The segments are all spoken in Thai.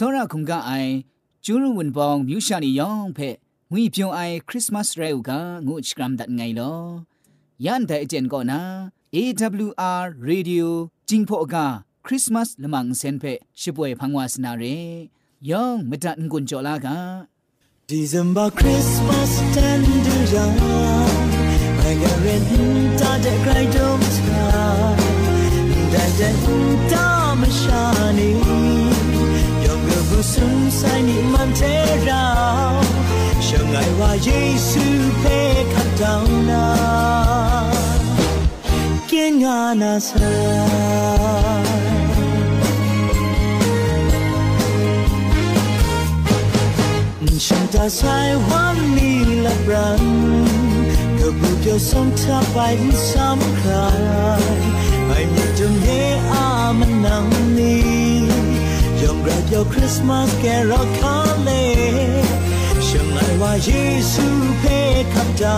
စောရခုံကအိုင်ကျူးရဝန်ပောင်မြူရှာနီယောင်ဖဲငွေပြုံအိုင်ခရစ်မတ်ရဲဥကငုချကရမ်ဒတ်ငိုင်လောယန်တဲ့အကျန်ကောနာ AWR Radio จิงพอกาคริสต์มาสละมังเซนเพชิป่วยพังวาสนาเรยองมดันกุนจอลากา December Christmas tender young I got red da da cry don't try da da da mashani 不存在你们的扰，相爱话耶稣被看到那，见我那啥。ฉันตัดสายวันนี้ละบรันก็บุกเดี่ยวซ้ำทับไปซ้ำคลาไม่มีจงเยอามันนังนี้ grab your Christmas carol calling เชื่อไหมว่าเยซูเพคำเจ้า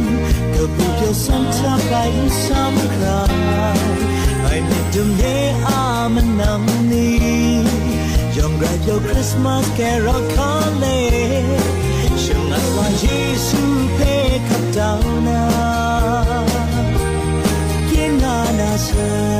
You'll think you'll sometimes fight and some cry I need to me arm and I'm knee Young grab your Christmas carol calling She'll not want Jesus pick up down now King on us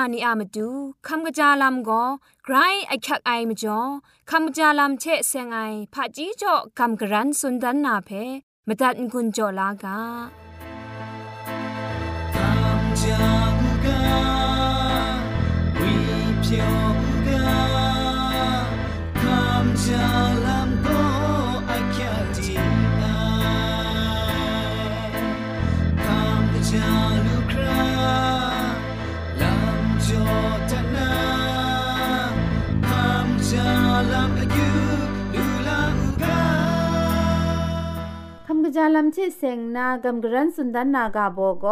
านีอามาดูคำกระจาลำก็ไกรไอคักไอมาจ่อคำกระจาลำเชะเซงไอผาจีจ่อคำกระรันสุนดันนาเพมตัดกุญจ่อลากาคำจากาวิพยงกาคำจาลำก็ไอคักจีไอคำกะจา จาลำเชเซงนากำกรันสุนดันนากาโบโก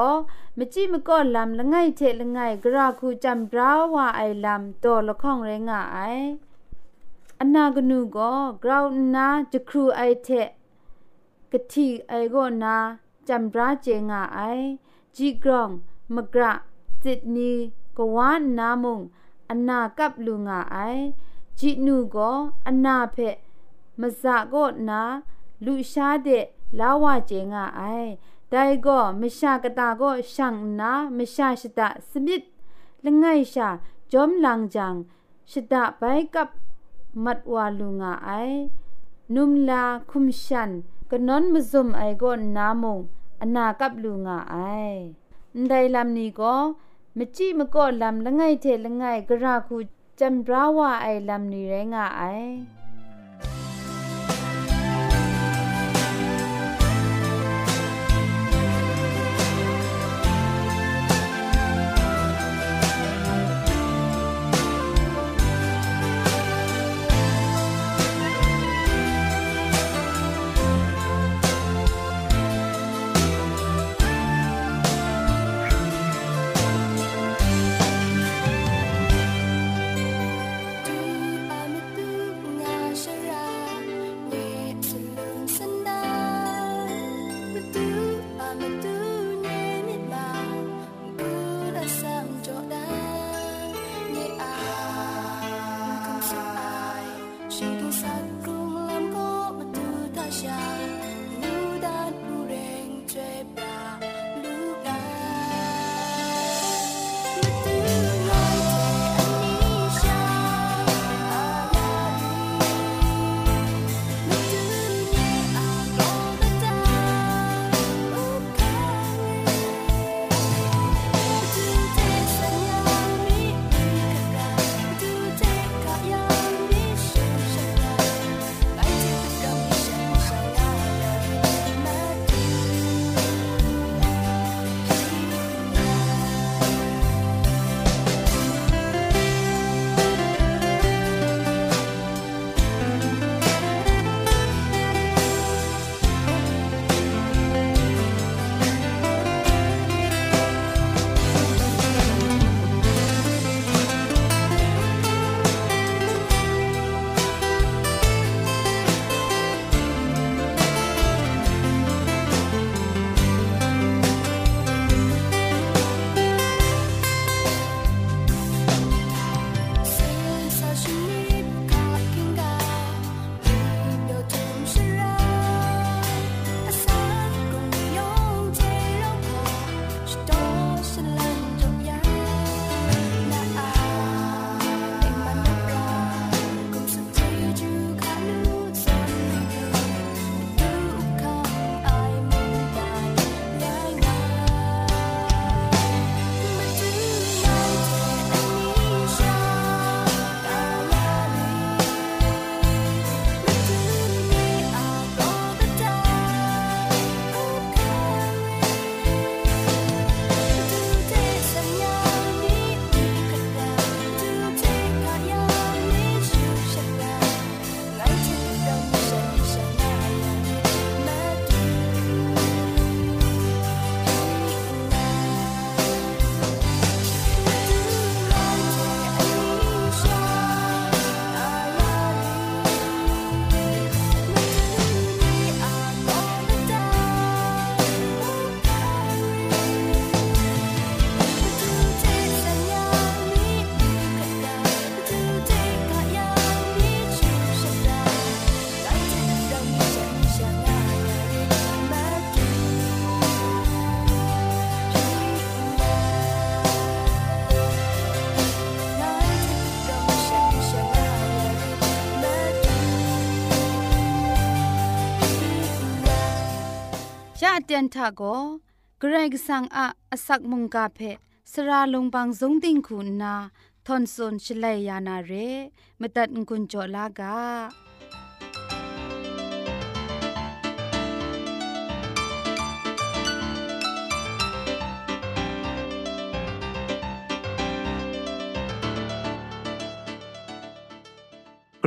มจิมก็ลำละไงเทละไงกราคูจำราวว่าไอลำตัวละข้องเรงไออันนากนูก็กราวนาจะครูไอเทกะทีไอโกนาจำราเจงไอจีกรองมกระจิตนีกวานนามุงอันนากับลุงไอจีนูก็อันนาเพมะสะก็นาလူရှားတဲ့ ลาวเจงะไอไดก็มชากะตาก็ช่างนามชาชิตะสมิดละไงชาจอมลังจังชิตะไปกับมัดวาลุงะไอนุมลาคุมชันกะนอนมะซุมไอก็นามงอนากับลุงะไอไดลำนี้ก็มจิมก็ลำละไงเทละไงกระราคูจันราวาไอลำนี้ไรงะไอ เตียนทาโกเกรกสังอาอสักมุงกาเพสระลงบางสงติงคุณนาทอนซนชลัยยานาเรมตัดกุญจลากา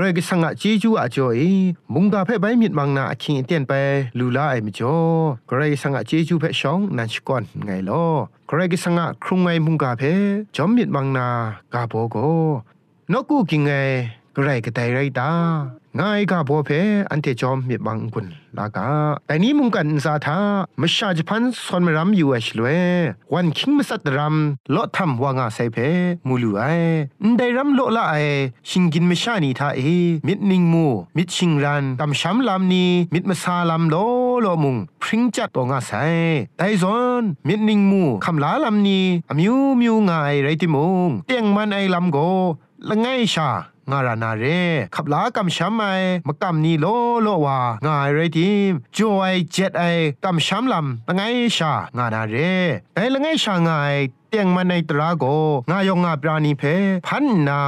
รกิสังะเจจูอาจ่อยมุงกาเพ่ใบมิดมังนาคิงเตียนไปลูลาไอมิจ่อกรกิสังะเจจูเพ่ชองนันชกอนไงลอกรกิสังะครุงไงมุงกาเพ่จอมมิดมังนากาโบโกนกูกิงไงกรกไตไรตา ง่ายกาบัวเพอันเทจอมมีบางกุนลากาแต่นี้มุงกันซาทามชาจพันสอนมรำอยู่เอชลเววันคิงมสัตรำโลทำว่างาไซเพมูลูไอได้รำโลละไอชิงกินมชานีทาเอมิดนิงมูมิดชิงรันตำช้ำลำนี้มิดมาซาลำโลโลมุงพริ้งจัดตัวงาไซไดซอนมิดนิงมูคำลาลำนี้อมิวมิวงายไรติมุงเตียงมันไอลำโก ละไงชางารานาเรขับลากำช้ำไอมากำนีโลโลวางายไรทีมจอยเจ็ดไอกำช้ำลำละไงชางานาเรไอละไงชางายเตียงมันในตราโกงายองงาปราณีเพ พันนา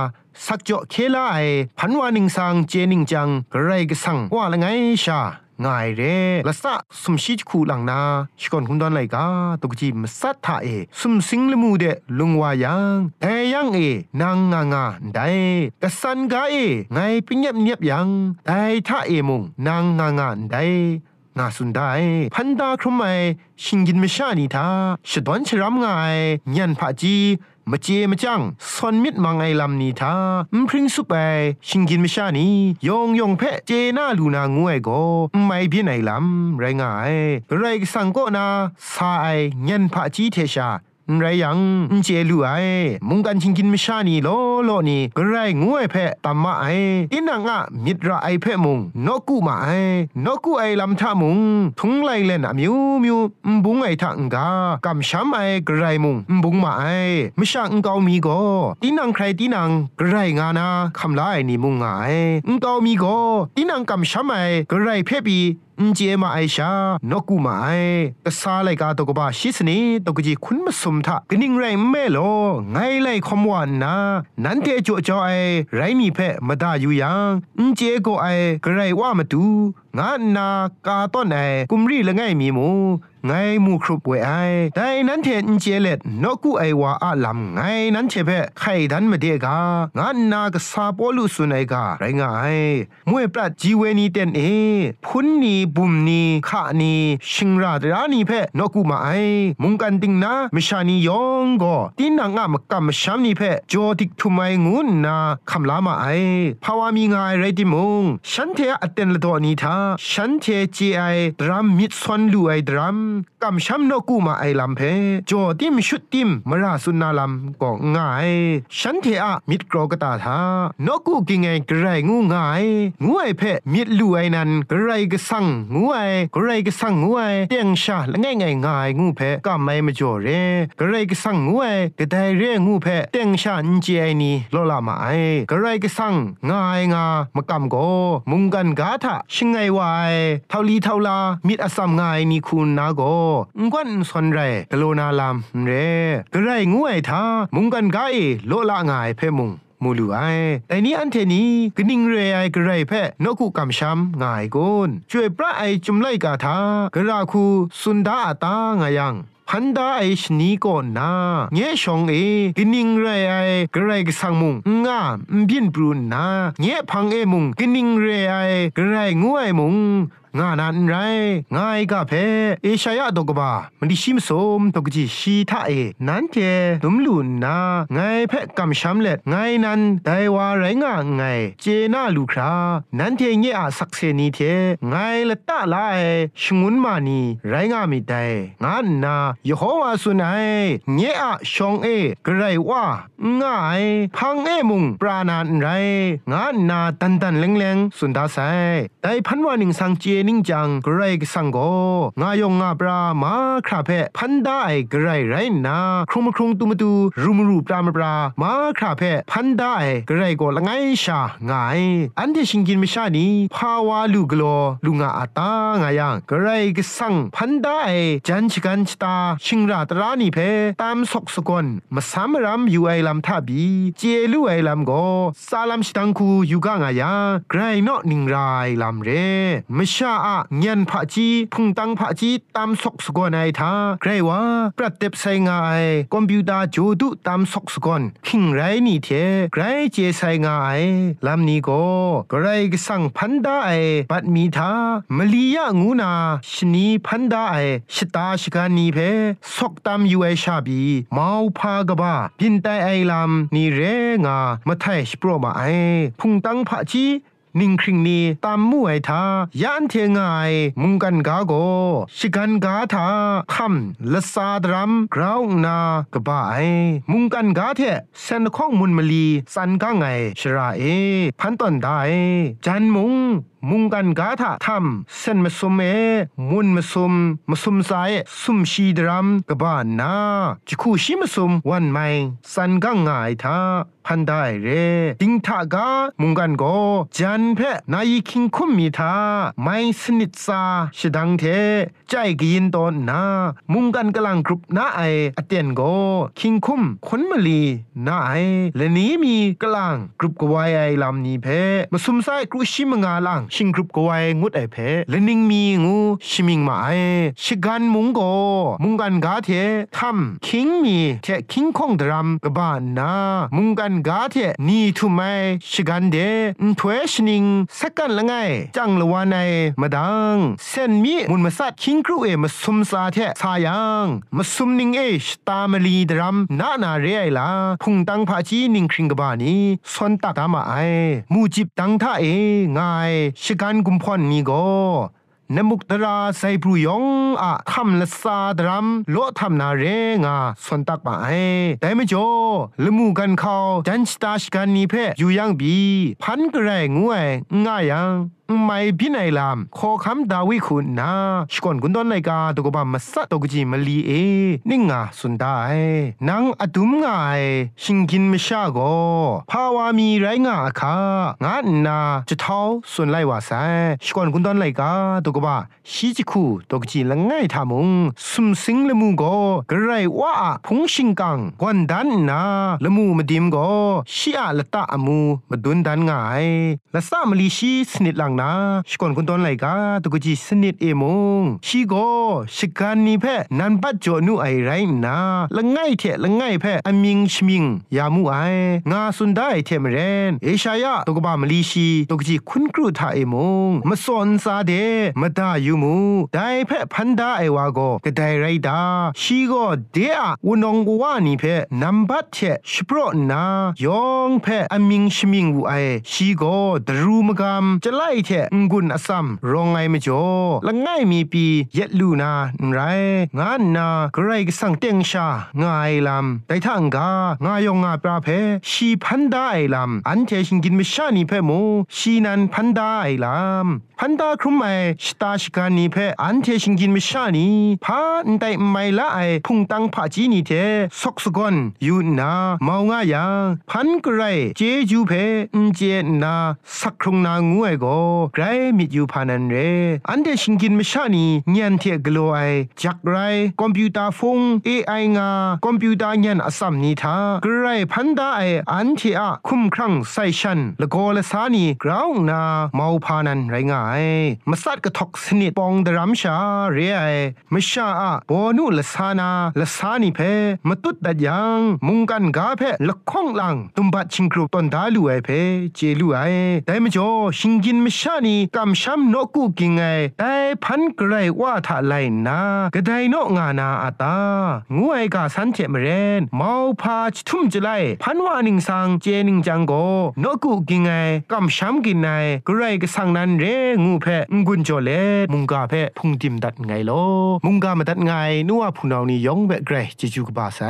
สักจ่อเคลาไอพันวานิงสังเจนิงจังไรกสังว่าละไงชา ง่ายเร่ละสะสมชิดคูหลังนาชิกอนคุนดอนไลกาตกจีมสัทธาเอสมสิงละมูเดลุงวายังแต่ยังเอนางงางาได้กสันกาเอไงปิญญบเนียบยังแต่ท่าเอมุงนางงางาได้งาสุนได้พันดาครุมไมชิงกินมชานีทาชดวนชรำงายยันพะจี มาเจมาจังสอนมิดมังไอลำนีทามพริ้งสุไปชิงกินมชานียองยองเพเจนาลูนางวยก็ไม่เพียนไอลำไรงาย ไรสังก็นาสายเงินพระจีเทชา ไรยังเจลูไอมุงกันชิงกินไม่ชานีโลโลนี่กไรงวยเพตัมมาไออินังอะมิดรไอเพมุงนกุมาไอนกุไอลำทามุงทุงไลเล่นอะมิวมิวบุงไอทังกากำช้ำไอกไรมุงบุงมาไอมชาอุงกามีโกตีนังใครตีนังกไรงานาคำลาไอนี่มุงไงอุงกามีโกตีนังกำช้ำไอกไรเพปี อุนเจมาไอชานกูมาไอกะซาไลกาตกบาชิสนีตกจีคุณมสมทะกนิ่งไรแม่โลไงไลคมวานนานันเตจอจอไอไรมีเพมาดาอยู่ยังอุนเจโกไอกระไรว่ามาดู งานนาการีละไงมีหมูไงมูครุปเวไอแต่นั้นเทนเจเล็ดนกูไอวาอาลำไงนั้นเชเพไข่ดันมาเดกางานนากซาปอลุสุนัยกาไรงายมวยปรัดจีเวนีเตนเอพุนนีบุมนีขานีชิงราดรานีเพนกูมาไอมุงกันติงนามชานียองก็ตินางามกัมชามนีเพจอติกทุไมงูนาคำลามาไอภาวามีงายไรติมุงฉันเทอเตนละตัวนี้ทาฉันเทจีไอดรัมมิดซอนลูไอดรัมกำช้ำนกูมาไอลำเพจอติมชุดติมมราสุนาลำก็ง่าย ฉันเทอะมิดกรอกตาทานกูกิงไงกระไรงูง่ายงูไอเพมิดลูไอนันกระไรก็สั่งงูไอกระไรก็สั่งงูไอเตียงชาละง่ายง่ายง่ายงูเพก็ไม่มาจ่อเรกระไรก็สั่งงูไอกระไดเรงูเพเตียงชาอินเจไอนี่โลลามาไอกระไรก็สั่งง่ายงามากำโกมุงกันกาทะชิงไงวายเท่าลีเท่าลามิดอสัมง่ายนี่คุณนาโกงวนสนไรกโลนาลามเรกระไรงวยทามุงกันไกโลละง่ายเพมุงมูลูไอไอนี้อันเทนี้กนิ่งเรไอกระไรแพ่นกุกำช้ำง่ายกุนช่วยพระไอจุมไลกาทากระราคูสุนดาตางายัง พันดาไอชนีก่อนนาเงี้ยชองเอกนิ่งไรไอกระไรกสังมุงงามบินปรุนนาเงี้ยพังเอมุงกนิ่งไรไอกระไรงวยมุง งานันไรงายกะเพเอชายะดกบามันดิชิมสมตกจีชีทาเอนันเจดุมลุนนาไงเพกำช้ำเล็ดไงนันไดวาไรงะไงเจนาลูครานันเทเงอะสักเซนีเทไงละตะลาเอชงุนมานีไรงะมีไดงานนายโฮวาสุนัยเงอะชองเอกไรว่าง่ายพังเอมุงปราณานไรงานนาตันตันเลงเลงสุนดาไซไดพันวานิงสังเจนิงจังกรกสังโกงายงงาปรามาคราเพพันได้กรไรนาครุมครุงตุมตูรุมรูปรามปรามาคราเพพันได้กรโกละไงชางายอันที่ชิงกินไม่ชานีภาวาลูกโลลุงอาตางายังกรกสังพันได้จันชกันชตาชิงราตรานีเพตามสกสกอนมาสามรำอยู่ไอลำทับีเจลูไอลำโกซาลัมชิตังคูอยู่กางายังไกรนอนิงไรลำเรไม่ชาาอะเงียนผาจีพุงตังผาจีตามซอกสกอนไอทาใครว่าปรัดเต็บไซงาไอคอมพิวเตอร์จูดุตามซอกสกอนคิงไรนี่เทใครเจไซงาไอลำนี้ก็กไรก็สั่งพันดาไอปัดมีทามลียะงูนาชนีพันดาไอชตาชกานีเพซอกตามยูไอชาบีมาพากบ้าบินไตไอลำนี่เรงามาไทยสโปรมาไอพุงตังผาจี นิ่งคริงนี้ตามมู่ไอทายันเทงไงมุงกันกาโกชิกันกาทาคำละซาดรัมกราวนากบาไอมุงกันกาเทเซนข้องมุนมลีสันกาไงชราเอพันตอนได้จันมุง มุงกันกาถาทำเส้นมาสมเอมุนมาสมมาสมสายสุมชีดรัมกบ้านนาจิคูชิมาสมวันไม่สันกังง่ายทาพันได้เรติงทากามุงกันโกจันเพนายคิงคุมมีทาไม่สนิทซาชดังเท ใจกินตอนนา มุงกันกำลังกรุบนาไออเตียนโกคิงคุมคนมลีนาไอและนี้มีกำลังกรุบกวายไอลำนี้เพมาสุมสายกรุชิมงาลังชิงกรุปกวยงุดไอเพและนิงมีงูชิมิงมาไอชิกันมุงโกมุงกันกาเททำคิงมีเทคิงคงดรัมกบ้านนามุงกันกาเทนี่ทุไมชิกันเดนถวยชนิงสักกันละไงจังละวานไอมาดังเส้นมีมุนมาสัดคิงครูเอมาซุมซาเทสายังมาซุมนิงเอชตามลีดรัมนานาเรไอลาพุงตังพาจีนิงคริงกบ้านี้สนตักตามาไอมูจิบตังท่าเองายชิกันกุมพรนี่ก็นมุกตราไซปรุยองอะคำละซาดรัมโลทำนาเรงาสนตักปะไอแต่ไม่จอละมูกันเขาจันสตาชกันนี่เพ่อยู่ยังบี พันกระไรงวยง่ายยัง ไม่พินัยลามขอคำดาวิคุณนาชกอนกุนดอนไลกาตกบามาสัตกจีมลีเอนิ่งาสุนได้นางอดุมงายชิงกินมชาโกภาวามีไรงาคางานนาจะเท้าสุนไลวาไซชกอนกุนดอนไลกาตกบาชีจิคูตกจีละง่ายทามุงสุมสิงละมูโกกระไรว่าพงชิงกังกวนดันนาละมูมาดิมโกชีอะละตะอมูมาดุนดันง่ายละสามลีชีสนิดลังนาชกอนกุนตอนไลกาตุกจีสนิดเอมงชีโกชิการนีเพนันปัจจอนุไอไรนาละง่ายเทละง่ายเพอมิงชมิงยามูไองาสุนได้เทมเรนเอชายะตุกบามลีชีตุกจีคุณครูทาเอมงมาสอนซาเดมาดายูมูได้เพพันดาไอวาโกกะไดไรดาชีโกเดอะวนองกวานีเพนัมบัตเทชโปรนายองเพอมิงชมิงวูไอชีโกดรูมกามจะไล่เทงุนอสัมรองไงมจ่อละง่ายมีปีเย็ดลูนาไรงานนาใครก็สั่งเตียงชาง่ายลำแต่ถ้างกางายองงาปราเพชีพันไดาไอลำอันเทชิงกินไม่ชานีเพโมชีนันพันไดาไอลำพันดาครุมไอสตาชิกานีเพอันเทชิงกินไม่ชานีพาอันไดไม่ละไอพุงตังผาจีนีเทซอกสกอนยูนาเมางายังพันกไรเจจูเพอเจนาสักครุงนางูไอโกไกรมิดยูพานันเร อันเดชิงกินมชานีเงียนเทกโลไอจักไรคอมพิวเตอร์ฟง AI งาคอมพิวเตอร์เงียนอสัมนีทากรพันดาไออันเทอะคุมครังไซชันละโกละสานีกราวนาเมาพานันไรงายมาสัดกะทอกสนิดปองดรัมชาเรไอมชาอะบอนุละสานาละสานีเพมาตุดดัดยังมุงกันกาเพละข้องลังตุมบัดชิงกรุตอนดาลูไอเพเจลูไอแต่มจ่อชิงกินมชานีกำช้ำนกุกิงไงแต่พันกระไรว่าถ้าไลนากระไดนกงานาอาตางูไอกาสันเจมเรนมาพาชทุ่มจะไลพันวานิงสังเจนิงจังโกนกุกิงไงกำช้ำกินไงกระไรก็สังนันเรงูเพงกุนจเลมุงกาเพพุงติมดัดไงโลมุงกามาดัดไงนัวพูนานี่ยองเบกเกรจิจูกบาไซ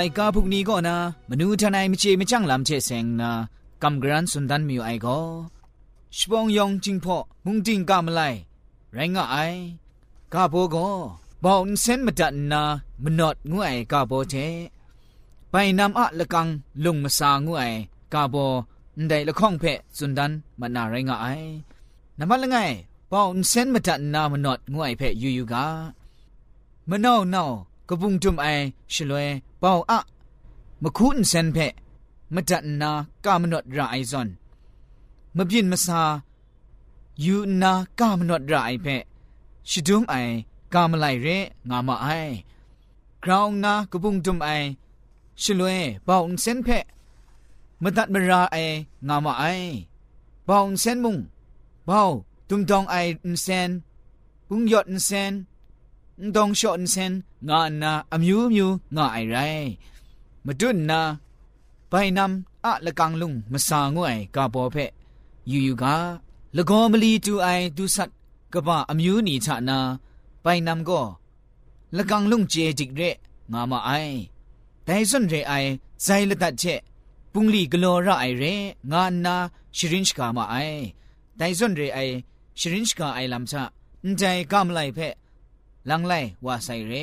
ไลกาพุกนี้ก็นะมนูทนายมิเจมจังลำเชเซงนะกำกรันสุนดันมิวไอก็ชปองยองจิงพอมุงจิงกามไลไรงะไอกาโบก็บอกเส้นมาจันนามนอดงวยกาโบเจไปนำอะละกังลุงมาสางวยกาโบได้ละข้องเพะสุนดันมันนาไรงะไอนำมาละไงบอกเส้นมาจันนามนอดงวยเพะยูยูกามะนาวนา กบุงจุมไอชลวยเป่าอะมะคุณเซนเพมะจันนากามนดราไอซอนมะบินมะซายูนากามนดราไอเพชิดุมไอกามไลเรงามาไอกราวงากบุงจุมไอชลวยเป่าเซนเพมะตัดมะราไองามาไอเป่าเซนมุงเป่าตุมดองไอเซนปุงยอดเซนดองชอนเซน ငါအနာအမျိုးမျိုးငါအိုင်ရိုင်မတွနာဘိုင်နမ်အလကန်လုံမဆာငွိုင်ကပေါ်ဖက်ယူယူကလကောမလီတူအိုင်ဒုဆတ်ကပအမျိုးနီချနာဘိုင်နမ်ကိုလကန်လုံကျေတိရက်ငါမအိုင်ဒိုင်စွန်ရေအိုင်ဇိုင်လတ်ချက်ပုန်လီဂလောရအိုင်ရေငါနာရှရင်ချ်ကာမအိုင်ဒိုင်စွန်ရေအိုင်ရှရင်ချ်ကာအိုင်လမ်ချအန်ဂျိုင်ကမလိုက်ဖက် ลังไลว่าใส่เร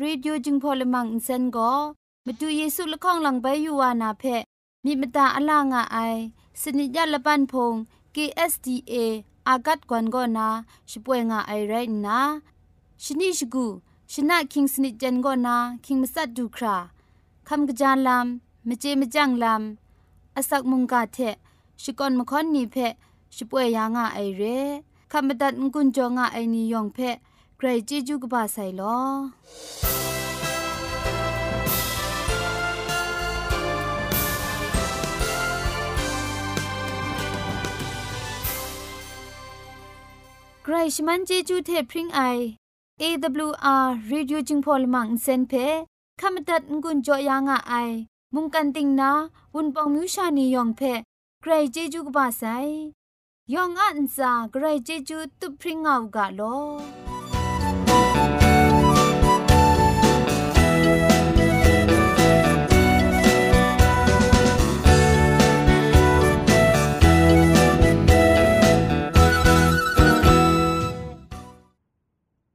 รีดิโอจึงพอลมังอินเซนก็มาดูเยซูละข้องหลังใบยูวานาเพมีมตาอลางอไอสนิจยละปันพง KSDA อากัดกวนก็นาช่วยงาไอไรนะชนิชกูชนะคิงสนิจันก็นาคิงมัสัดดูคราคำกระจานลำมเจมจังลำอาศักมุงกาเทชิกอนมคอนนีเพช่วยยางาไอเรคำบัดงกุนจงาไอนิยองเพ ใครเจจุกบาไซลอใครชมันเจจูเทพริงไออ AWR Radio จึงพอลมังเซนเพขามตัดงุนจอยางอไอ มุงกันติงนาวุนปองมิวชานียองเพไกรเจจุกบ้าไซยองอันซาไกรเจจูตุพริงเอากาโล